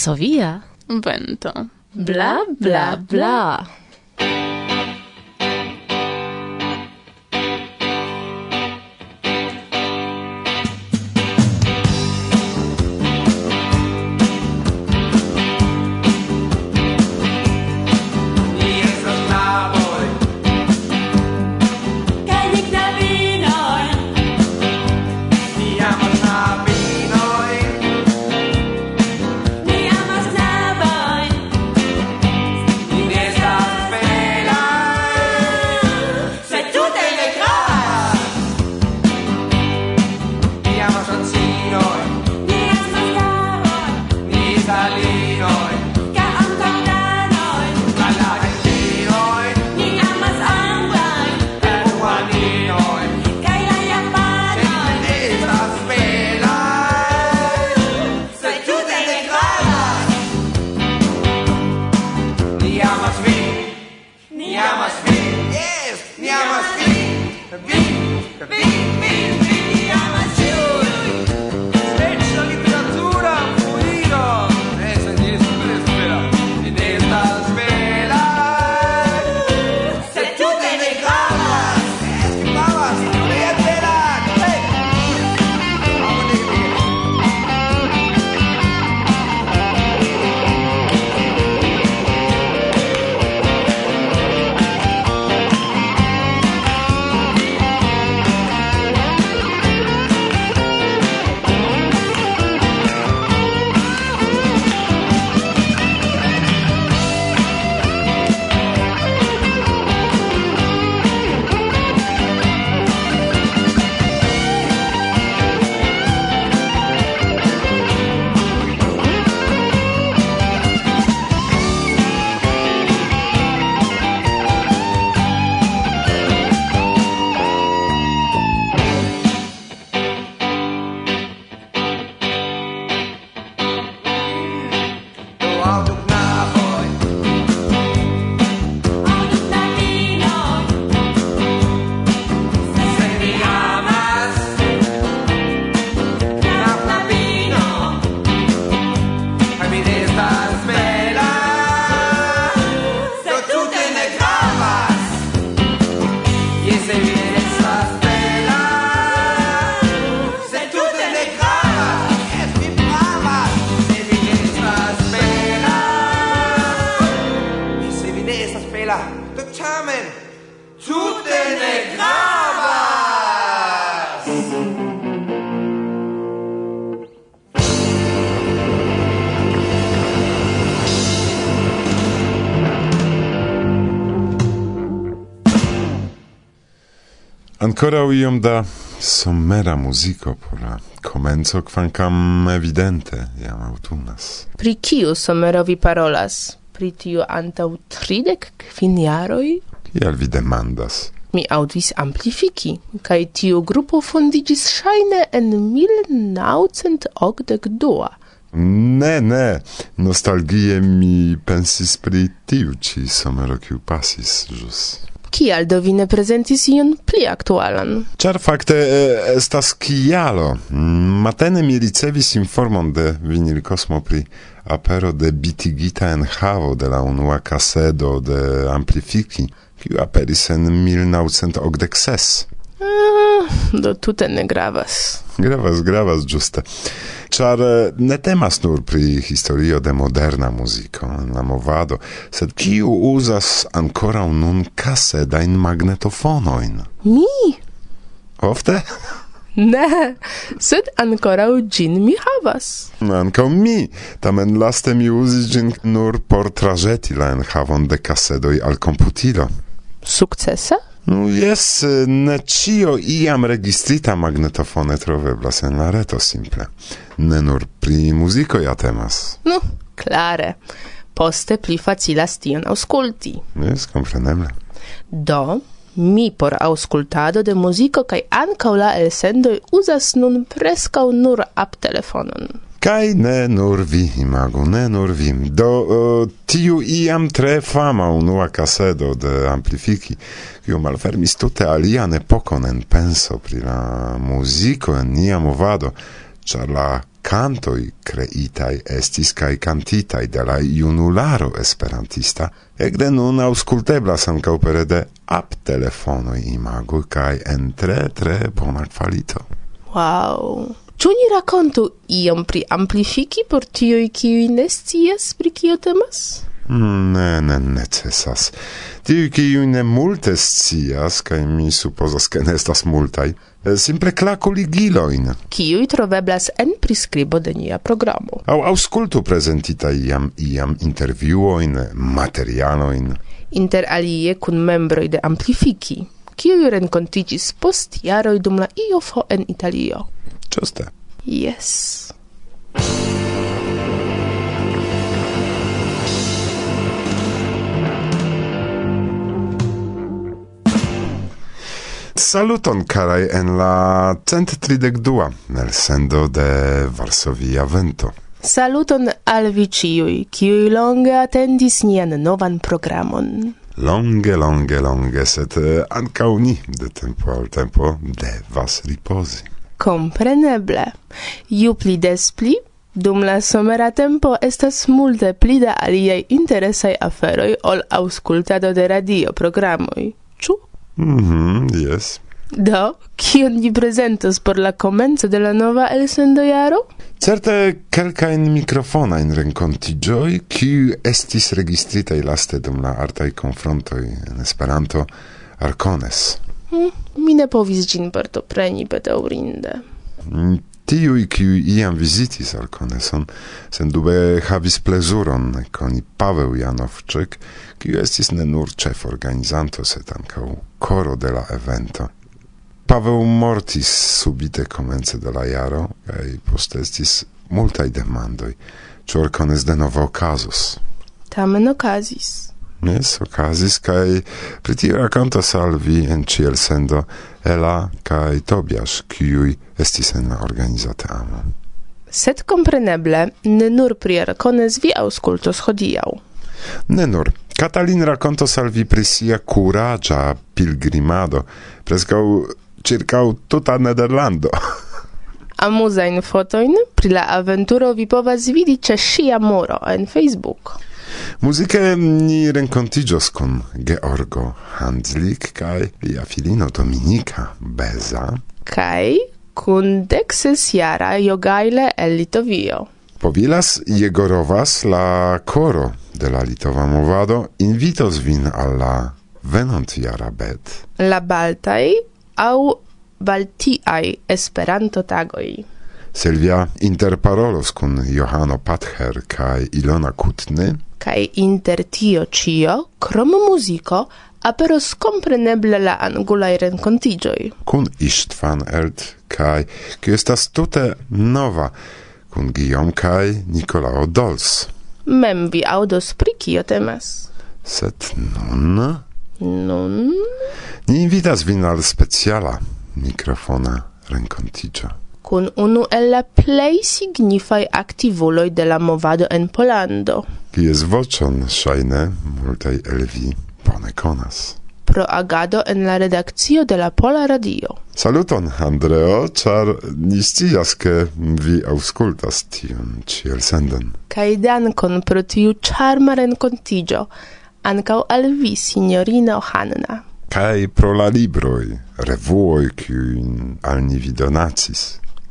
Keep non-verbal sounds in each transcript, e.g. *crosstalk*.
Varsovia. Vento. Bla, bla, bla. ancora iom da somera muziko por la comenzo quancam evidente iam aŭtunas. Pri kiu somero vi parolas? Pri tiu antau tridec quin jaroi? Kial vi demandas? Mi audis amplifiki kaj tiu grupo fondigis shaine en 1982. Ne, ne, nostalgie mi pensis pri tiu ci somero kiu pasis, jus kial do vi ne prezentis ion pli aktualan? Ĉar fakte estas kialo. Mm, matene mi ricevis informon de Vinil Cosmo pri apero de bitigita enhavo de la unua kasedo de amplifiki, kiu aperis en 1986. Ah, do tute ne gravas. Gravas, gravas, ĝuste. Char eh, ne temas nur pri historio de moderna muziko en la movado, sed kiu uzas ankoraŭ nun kasedajn magnetofonojn? Mi! Ofte? Ne, sed ancora gin mi havas. Ankaŭ mi, tamen laste mi uzis gin nur por traĵeti la enhavon de casedoi al computilo. Sukcese? Nu, jes, ne cio iam registrita magnetofone troveblas en la reto simple. Ne nur pri muziko ja temas. Nu, klare. Poste pli facilas tion ausculti. Jes, compreneble. Do, mi por auscultado de muziko kaj ankaŭ la elsendoj uzas nun preskaŭ nur ap telefonon. Kaj ne nur vi, imagu, ne nur vi. Do uh, tiu iam tre fama unua kasedo de amplifiki, kiu malfermis tute alian epokon en penso pri la muziko en nia movado, ĉar la cantoi creitai estis cae cantitai de la iunularo esperantista, egde nun ausculteblas ancau pere de app telefonoi imago cae en tre tre bona qualito. Wow! Ĉu ni rakontu iom pri amplifiki por tiuj, kiuj ne scias pri kio temas? Mm, ne, ne necesas. Tiuj, kiuj ne multe scias, kaj mi supozas, ke ne estas multaj, eh, simple klaku ligilojn. Kiuj troveblas en priskribo de nia programo. Aŭ aŭskultu prezentita iam iam intervjuojn, materialojn. Inter alie kun membroj de Amplifiki, kiuj renkontiĝis post jaroj dum la IOFO en Italio. Ĝuste. Yes. Saluton carai en la 132 nel sendo de Varsovia Vento. Saluton al vi ciui, kiui longe attendis nian novan programon. Longe, longe, longe, sed ancau ni de tempo al tempo devas riposi. Compreneble. Ju pli des pli, dum la somera tempo estas multe pli da aliei interesaj aferoj ol auscultado de radio programoj. Ču? Mhm, mm. Do, kion vi prezentos por la komenco de la nova elsendojaro? Certe kelkajn renkonti joy, kiu estis registritaj laste dum la artai konfrontoj en Esperanto, Arcones. Hm, mi ne povis gin partopreni bedaurinde. Mm tiui kiu iam visitis al sen dube havis plezuron koni Paweł Janowczyk, kiu estis ne nur czef organizanto, set ancau coro de la evento. Paweł mortis subite comence de la jaro, kai post estis multai demandoi, ciu Arcones de novo okazos. Tamen okazis. Jes, okazis, kai pri tio racontas al vi en ciel sendo Ela kai tobias kiui estis en la organizata amo. Sed compreneble, ne nur pri racones vi auscultos hodiau. Ne nur. Katalin racontos al vi pri sia curagia pilgrimado, prescau circau tuta Nederlando. *laughs* Amuzajn fotojn pri la aventuro vi povas vidi ĉe ŝia moro en Facebook. Musiche ni rencontigios con Georgo Handlik kai lia filino Dominika Beza kai kun dexes jara jogaile el Litovio. Povilas Jegorovas la coro de la Litova movado invitos vin alla venant jara bet. La Baltai au Baltiai Esperanto tagoi. Silvia interparolos kun Johano Patcher kaj Ilona Kutny kai inter tio cio, krom muziko, aperos compreneble la angulai rencontigioi. Kun Istvan Erd, kai qui estas tute nova, kun Guillaume kai Nicolao Dols. Mem vi audos pri kio temas. Sed nun... Nun... Ni invitas vin al speciala mikrofona rencontigio. Kun unu el la plei signifai activuloi de la movado en Polando kies vocion ŝajne multaj el vi bone konas. Pro agado en la redakcio de la Pola Radio. Saluton, Andreo, char ni scias, ke vi aŭskultas tiun ĉi elsendon. Kaj dankon pro tiu charma renkontiĝo ankaŭ al vi, signorino Hanna. Kaj pro la libroj, revuoj, kiujn al ni vi donacis.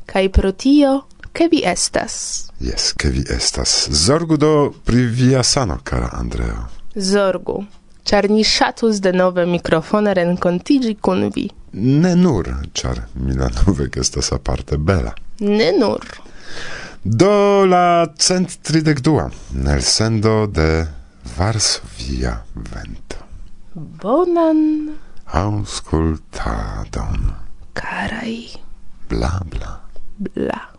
Kaj pro tio ke vi estas. Jes, ke vi estas. Zorgu do pri via sano, kara Andreo. Zorgu, char ni shatus de nove mikrofone renkontigi kun vi. Ne nur, char Milanovek estas aparte bela. Ne nur. Do la cent tridek dua, nel sendo de Varsovia vento. Bonan. Auskultadon. Karaj. Bla, bla. Bla.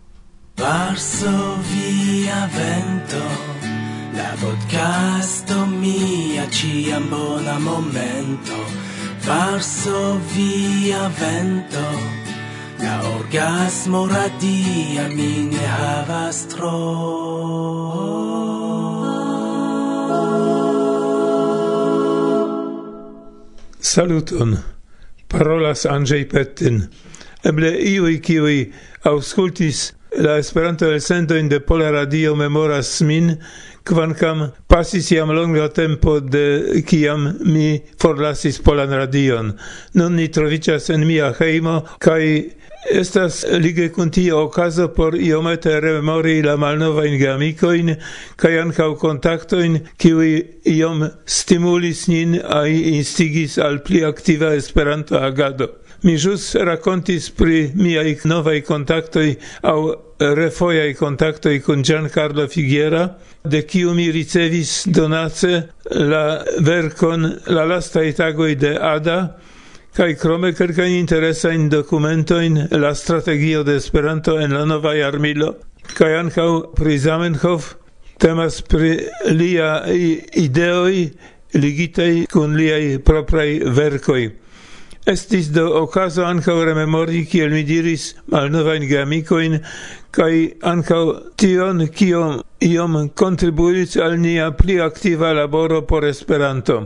Varso via vento, la podcasto mia ciam bona momento. Varso via vento, la orgasmo radia mi ne havas tro. Saluton. Parolas Andrzej Pettin. Eble iui kiui auscultis La Esperanto elsendo in de Pola Radio memoras min, kvankam pasis jam longa tempo de kiam mi forlasis Polan Radion. Nun ni trovicas en mia hejmo kaj estas lige kun tio okazo por iomete rememori la malnovajn geamikojn kaj ankaŭ kontaktojn, kiuj iom stimulis nin aj instigis al pli aktiva Esperanto-agado. Mi jus racontis pri miai novai contactoi au refoiai contactoi con Giancarlo Figuera, de kiu mi ricevis donace la vercon la lastai tagoi de Ada, kai krome kelkajn interesajn dokumentojn la strategio de Esperanto en la nova armilo kaj ankaŭ pri Zamenhof temas pri lia ideoj ligitaj kun lia propraj verkoj. Estis do ocaso ankaŭ rememori, kiel mi diris, malnovajn geamikojn, kai ankaŭ tion, kio iom kontribuis al nia pli activa laboro por Esperanto.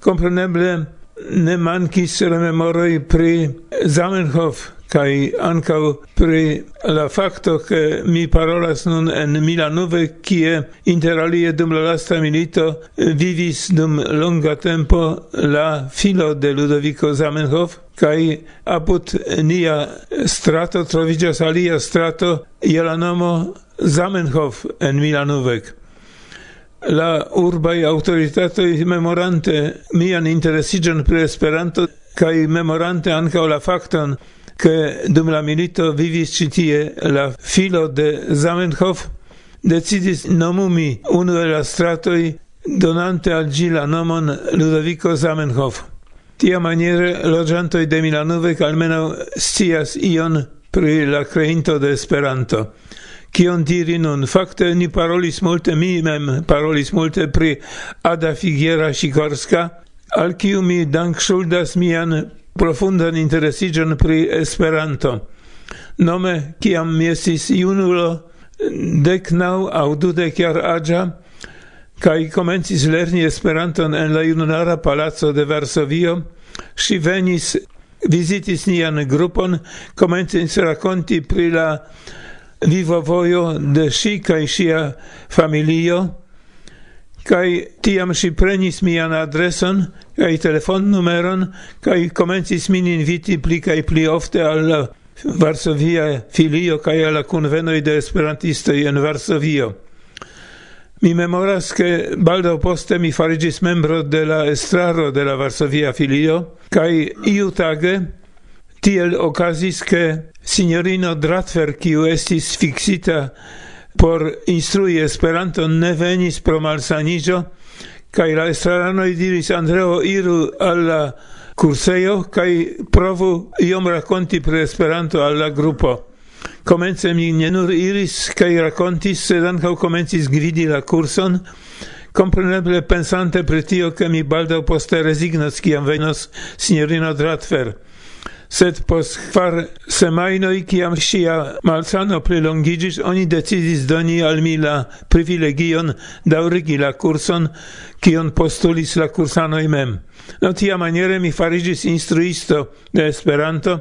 Compreneble, ne mankis rememoroi pri Zamenhof, kai ankaŭ pri la facto che mi parolas nun en Milanove kie interalie dum la lasta milito vivis dum longa tempo la filo de Ludovico Zamenhof kai apud nia strato trovigas alia strato je la nomo Zamenhof en Milanovek. La urbai autoritatoi memorante mian interesigion pre Esperanto, kai memorante anca la facton che dum la milito vivis citie la filo de Zamenhof decidis nomumi unu el la stratoi donante al gi la nomon Ludovico Zamenhof. Tia maniere loĝantoj de Milanove almeno stias ion pri la creinto de Esperanto. Kion diri nun? Fakte ni parolis multe, mi mem parolis multe pri Ada Figuera Sikorska, al kiu mi dank mian profundan interesiĝon pri Esperanto. Nome, kiam mi estis junulo, dek naŭ aŭ dudek jar aĝa, kaj komencis lerni Esperanton en la junulara palaco de Varsovio, ŝi venis, vizitis nian grupon, komencis rakonti pri la vivovojo de si kaj sia familio, kai tiam si prenis mian adreson kai telefonnumeron kai komencis min inviti pli kai pli ofte al Varsovia filio kai al kunvenoj de esperantisto en Varsovio. Mi memoras che baldo poste mi farigis membro de la estraro de la Varsovia filio kai iutage tiel okazis ke signorino Dratfer kiu estis fixita por instrui Esperanto ne venis pro malsanigio, kaj la estraranoi diris Andreo iru al curseio, kai provu iom rakonti pre Esperanto al gruppo. grupo. Mi ne nur iris kai rakontis, sed ankaŭ comencis gridi la curson, compreneble pensante pri tio, che mi baldo poste resignos kiam venos signorino Dratfer sed post kvar semajnoj, kiam ŝia malsano prelongiĝis, oni decidis doni al mi la privilegion daŭrigi la kurson, kion postulis la kursanoj mem. No tia maniere mi fariĝis instruisto de Esperanto,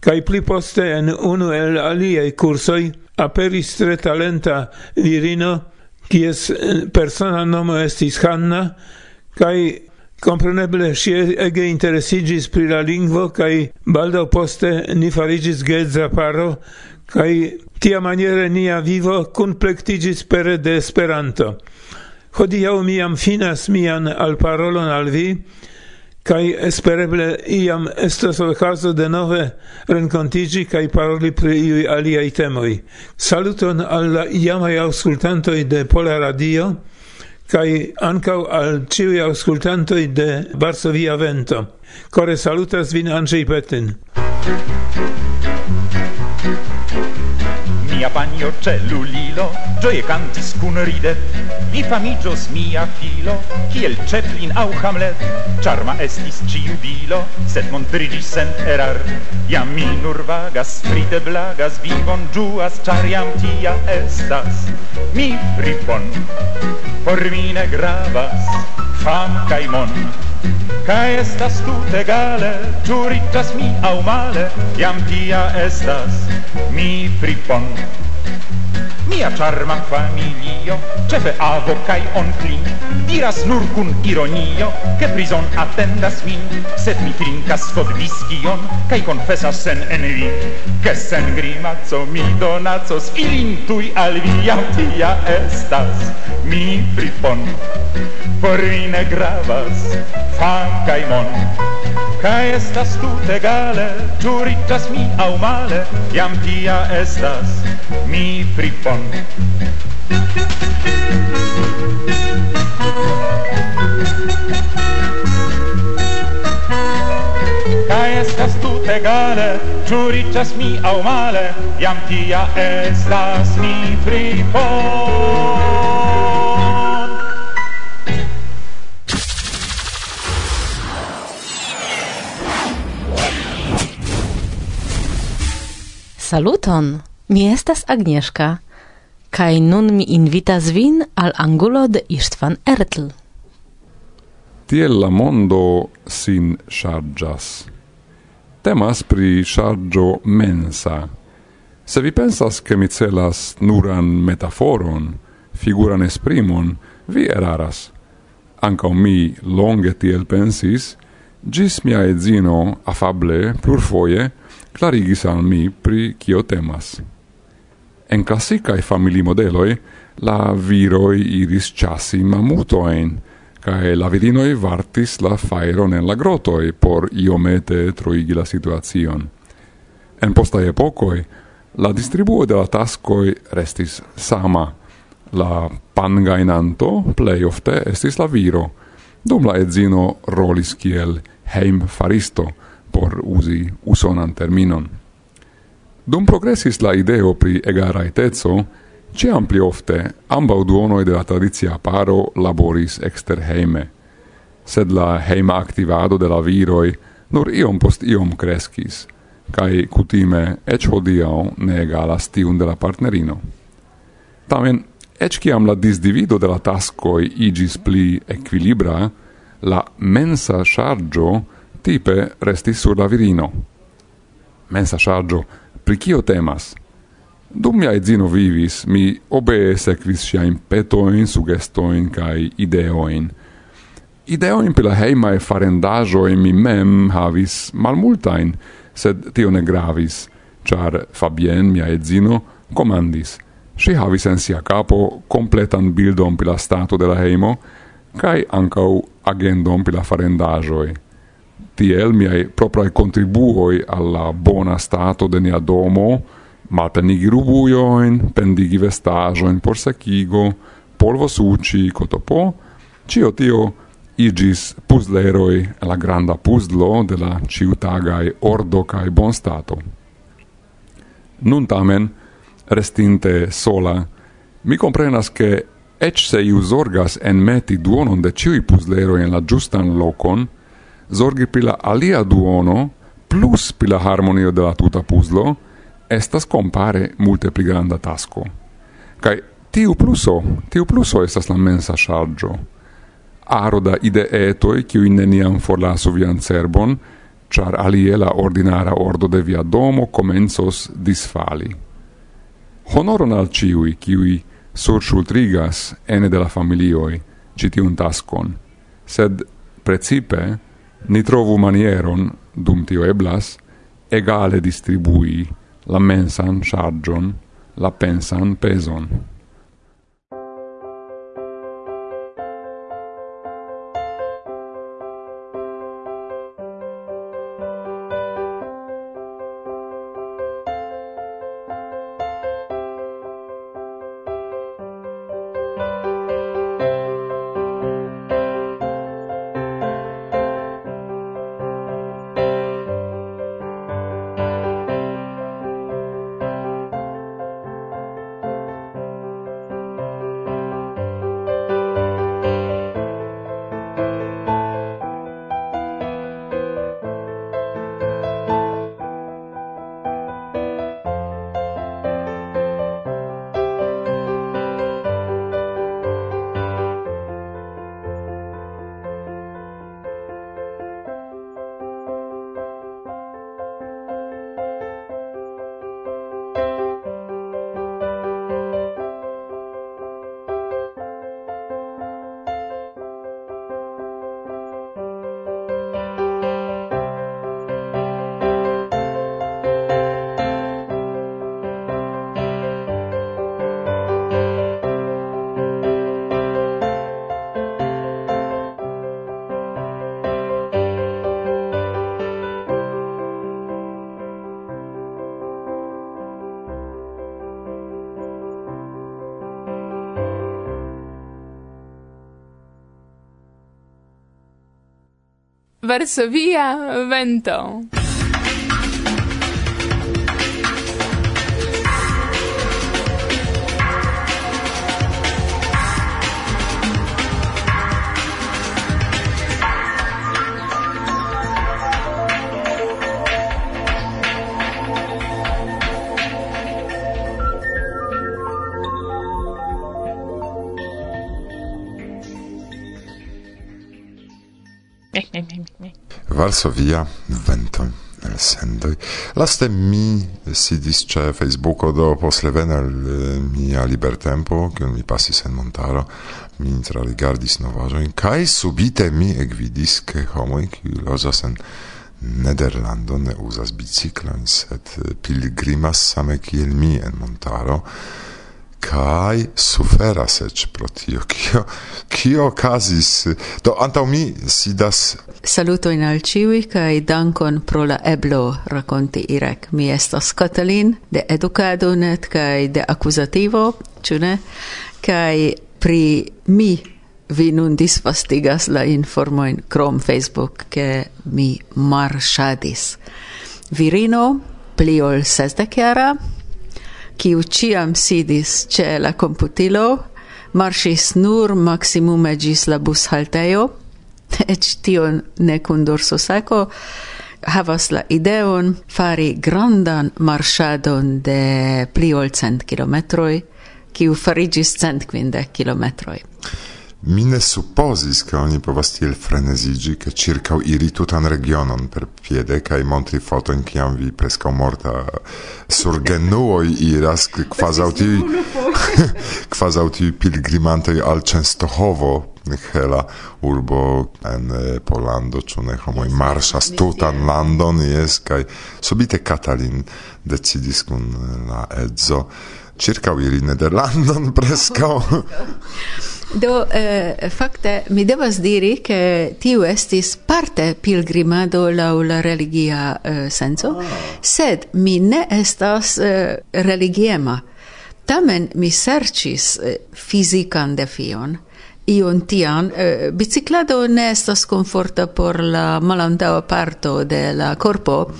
kaj pli poste en unu el aliaj kursoj aperis tre talenta virino, kies persona nomo estis Hanna, kaj Compreneble, si ege interesigis pri la lingvo, cae baldo poste ni farigis gedza paro, cae tia maniere nia vivo complectigis pere de Esperanto. Hodiau miam finas mian al parolon al vi, cae espereble iam estos ocaso de nove rencontigi cae paroli pri iui aliai temoi. Saluton alla iamai auscultantoi de Pola Radio, kai ankaŭ al ĉiuj aŭskultantoj de Varsovia Vento. Kore salutas vin Andrzej Petin mia panjo cellulilo Gioie cantis cun ride Mi famigios mia filo Kiel Chaplin au Hamlet Charma estis ciu bilo Sed montrigis sent erar. Jam mi nur vagas, frite blagas Vivon giuas, char jam tia estas. Mi fripon Por mi ne gravas Fam caimon Ca estas tut egale, ĉu riĉas mi aŭ male, jam tia estas mi fripon. Mia charma familio, cefe avo cae onklin, diras nur cun ironio, ke prison attendas min, sed mi trincas kod viscion, cae konfesas sen envi, ke sen grimaco mi donazos ilin tuj al via tia estas mi fripon. Forine gravas fan kaj mon. Ca estas tut egale tu ricas mi au male iam tia estas mi fripon. Ca estas tut egale Ĉu ricas mi au male iam tia estas mi fripon. Saluton! Mi estas Agnieszka, kaj nun mi invitas vin al angulo de Istvan Ertl. Tiel la mondo sin chargas. Temas pri chargio mensa. Se vi pensas che mi celas nuran metaforon, figuran esprimon, vi eraras. Anca mi longe tiel pensis, gis mia edzino afable, plurfoie clarigis al mi pri cio temas. En classicae familimodeloi la viroi iris chassi mamutoen, cae la virinoi vartis la faeron en la grotoi por iomete troigi la situacion. En postae epocoi, la distribuo de la tascoi restis sama. La pangainanto plei ofte estis la viro, dum la edzino rolis kiel heim faristo, por usi usonan terminon. Dum progressis la ideo pri egaraiteco, ciam pli ofte ambau duonoi de la tradizia paro laboris exter heime, sed la heima activado de la viroi nur iom post iom crescis, cae cutime ec hodiau ne egalas tiun de la partnerino. Tamen, ec ciam la disdivido de la tascoi igis pli equilibra, la mensa chargio tipe restis sur la virino. Mensa saggio, pri kio temas? Dum mia edzino vivis, mi obee sekvis siain petoin, sugestoin cae ideoin. Ideoin per la heimae farendajoi mi mem havis malmultain, sed tio ne gravis, char Fabien, mia edzino, comandis. Si havis en sia capo completan bildon per la stato de la heimo, cae ancau agendon per la farendajoi tiel miai proprae contribuoi alla bona stato de nia domo, malpenigi rubuioin, pendigi vestajoin por sekigo, polvo suci, cotopo, cio tio igis puzleroi la granda puzlo de la ciutagai ordo cae bon stato. Nun tamen, restinte sola, mi comprenas che ec se iu zorgas en meti duonon de ciui puzleroi en la giustan locon, zorgi pri la alia duono plus pri la harmonio de la tuta puzlo estas compare multe pli granda tasco. Kai tiu pluso, tiu pluso estas la mensa chargio. Aro da ideetoj kiuj neniam forlasu vian cerbon, char alie la ordinara ordo de via domo comensos disfali. Honoron al ciui, kiui sursultrigas ene de la familioi citiun tascon, sed precipe ni trovu manieron, dum tio eblas, egale distribui la mensan chargion, la pensan peson. Varsovia vento. Varsovia vento el sendoi. Laste mi sidis ce Facebooko do postlevene al mia libertempo, che mi passis en montaro, mi intrarigardis novajoin, kaj subite mi egvidis che homoi, qui loĝas en Nederlando ne usas biciklojn, sed pilgrimas same kiel mi en montaro kai suferas ec pro tio. Kio kio okazis? Do antau mi sidas saluto in al ciui kai dankon pro la eblo rakonti irek. Mi estas katalin de edukado net kai de akuzativo cune kai pri mi vi nun disvastigas la informojn krom Facebook ke mi marshadis virino pli ol sesdekjara kiu ciam sidis ce la computilo, marsis nur maximume gis la bus haltejo, ec tion ne cun dorso saco, havas la ideon fari grandan marŝadon de pli ol cent kilometroi, kiu farigis cent kvindek kilometroi. Mi ne supposis che oni povas tiel frenesigi che circa iri tutan regionon per piede kai montri foto in kiam vi presca morta. Sur genuoi iras quasi auti quasi auti pilgrimante al Częstochowo hela urbo en eh, Polando ĉu ne homoj marŝas tutan landon jes kaj subite Katalin decidis kun la edzo circauiri Nederlandon *laughs* presco. Do, eh, facte, mi devas diri, che tiu estis parte pilgrimado lau la religia eh, senso, ah. sed mi ne estas eh, religiema. Tamen mi sercis eh, fizikan defion, ion tian, eh, biciclado ne estas conforta por la malantaua parto de la corpo,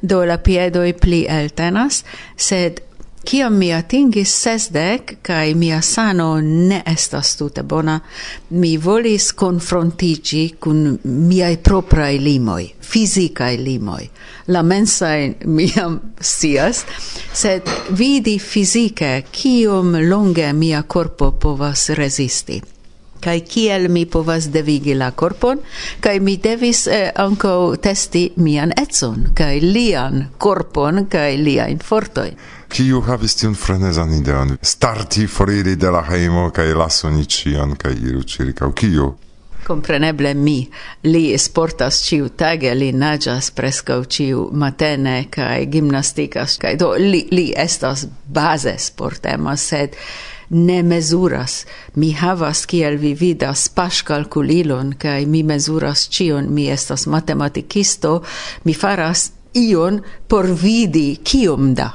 do la piedoi pli eltenas, sed Kiam mi atingis sesdec, kai mia sano ne estas tute bona, mi volis confrontigi kun miai proprae limoi, fisicae limoi. La mensae miam sias, sed vidi fisice kiom longe mia corpo povas resisti kai kiel mi povas devigi la corpon kai mi devis eh, anko testi mian etson kai lian corpon kai lian fortoi Kiu havis tiun frenezan ideon? Starti foriri de la hejmo kaj lasu ni ĉion kaj iru ĉirkaŭ kiu? Compreneble mi. Li sportas ciu tage, li nagas prescau ciu matene, cae gimnastikas, cae do li, li estas base sportema, sed ne mesuras. Mi havas, kiel vi vidas, pas calculilon, cae mi mesuras cion, mi estas matematicisto, mi faras ion por vidi kiom da.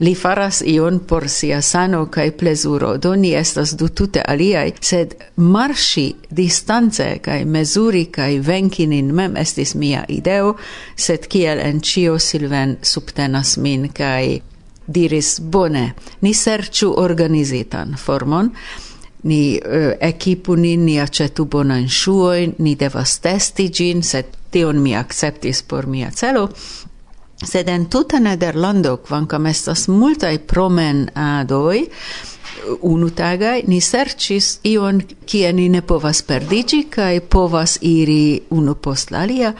Li faras ion por sia sano kaj plezuro, do ni estas du tute aliaj, sed marŝi distance kaj mezuri kaj venki nin mem estis mia ideo, sed kiel en ĉio Silven subtenas min kaj diris bone, ni serĉu organizitan formon, ni uh, ekipu nin, ni acetu bonan ŝuojn, ni devas testi ĝin, sed tion mi acceptis por mia celo, sed en tuta Nederlando quancam estas multaj unu tagai ni sercis ion kie ni ne povas perdigi kai povas iri unu post la alia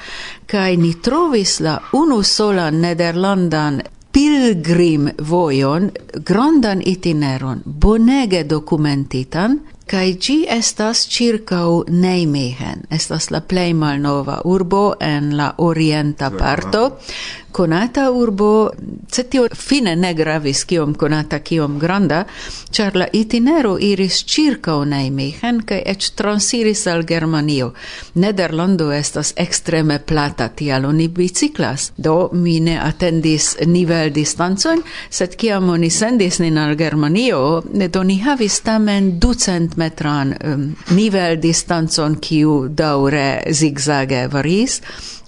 ni trovis la unu sola nederlandan pilgrim vojon grandan itineron bonege documentitan kai gi estas circau Neimehen estas la plei malnova urbo en la orienta parto conata urbo, cetio fine ne gravis kiom conata kiom granda, char la itinero iris circa Nijmegen kaj eĉ transiris al Germanio. Nederlando estas extreme plata, tial oni biciklas, do mi ne atendis nivel distancon, sed kiam oni sendis nin al Germanio, do ni havis tamen ducent metran um, nivel distancon kiu daure zigzage varis,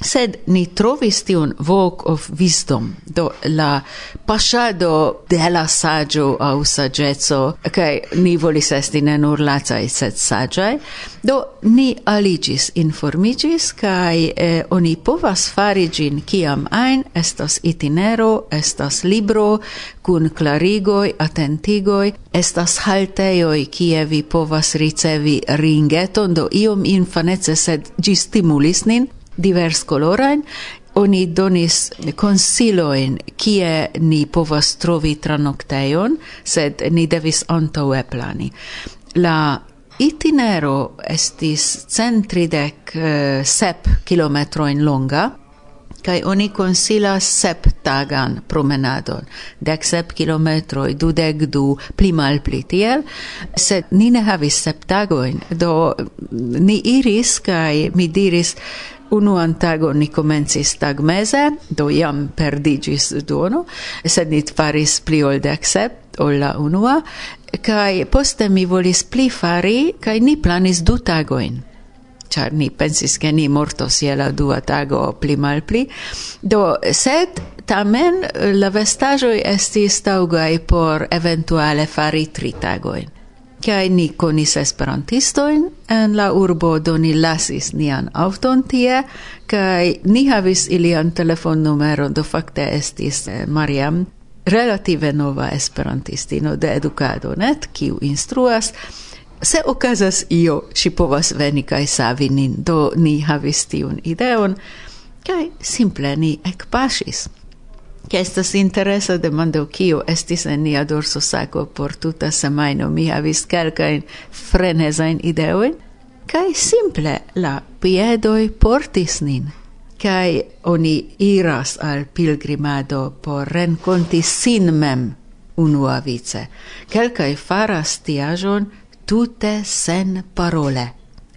sed ni trovis tiun voc of wisdom. Do la pasado de la saggio au saggezzo kai ni volis esti ne nur lacai sed saggiai do ni aligis informigis kai eh, oni povas fari gin kiam ein estas itinero estas libro kun clarigoi atentigoi estas halteioi kie vi povas ricevi ringeton. Do iom infanece sed gi stimulis nin divers colorain, oni donis consiloin kie ni povas trovi tranocteion, sed ni devis antaue plani. La itinero estis centridec uh, eh, sep kilometroin longa, kai oni consila sep tagan promenadon, dec sep kilometroi, dudek du, pli mal pli tiel, sed ni ne havis sep tagoin, do ni iris, kai mi diris, unu antago ni comencis tag mese, do iam perdigis duono, sed nit faris pli ol dek ol la unua, kai poste mi volis pli fari, kaj ni planis du tagoin. Char ni pensis che ni mortos je la dua tago pli mal pli, do sed tamen la vestaĵoj estis taŭgaj por eventuale fari tri tagoin kai ni konis esperantistoin en la urbo do ni lasis nian auton tie kai ni havis ilian telefonnumero do fakte estis eh, Mariam relative nova esperantistino de edukado net kiu instruas. Se okazas io si povas veni kai savi nin do ni havis tiun ideon kai simple ni ekpaŝis. Che estas interesa demando kio estis en nia dorso sako por tuta semajno. Mi havis kelkajn frenezajn ideojn kaj simple la piedoj portis nin. kai oni iras al pilgrimado por renconti sin mem unuavice. Kelkai faras tiajon tute sen parole,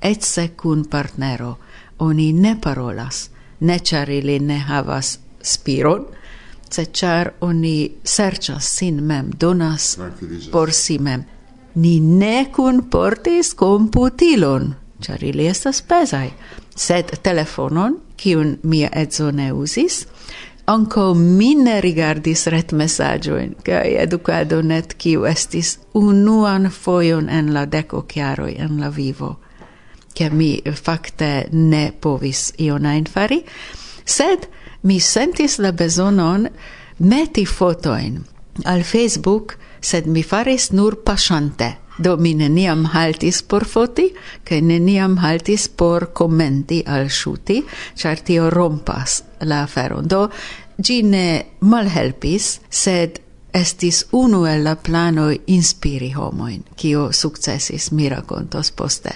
etse kun partnero. Oni ne parolas, ne charili ili ne havas spiron, se char oni sercha sin mem donas por si mem. Ni ne kun portis computilon char ili estas pesai sed telefonon kiun mia edzo ne usis Anco mi ne rigardis ret messaggioin, cae educado net kiu estis unuan foion en la deco chiaroi en la vivo, che mi facte ne povis ionain fari, sed mi sentis la bezonon meti fotoin al Facebook, sed mi faris nur pasante. Do mi neniam haltis por foti, kaj neniam haltis por komenti al ŝuti, ĉar tio rompas la aferon. Do ĝi ne malhelpis, sed estis unu el la planoj inspiri homojn, kio sukcesis mi rakontos poste.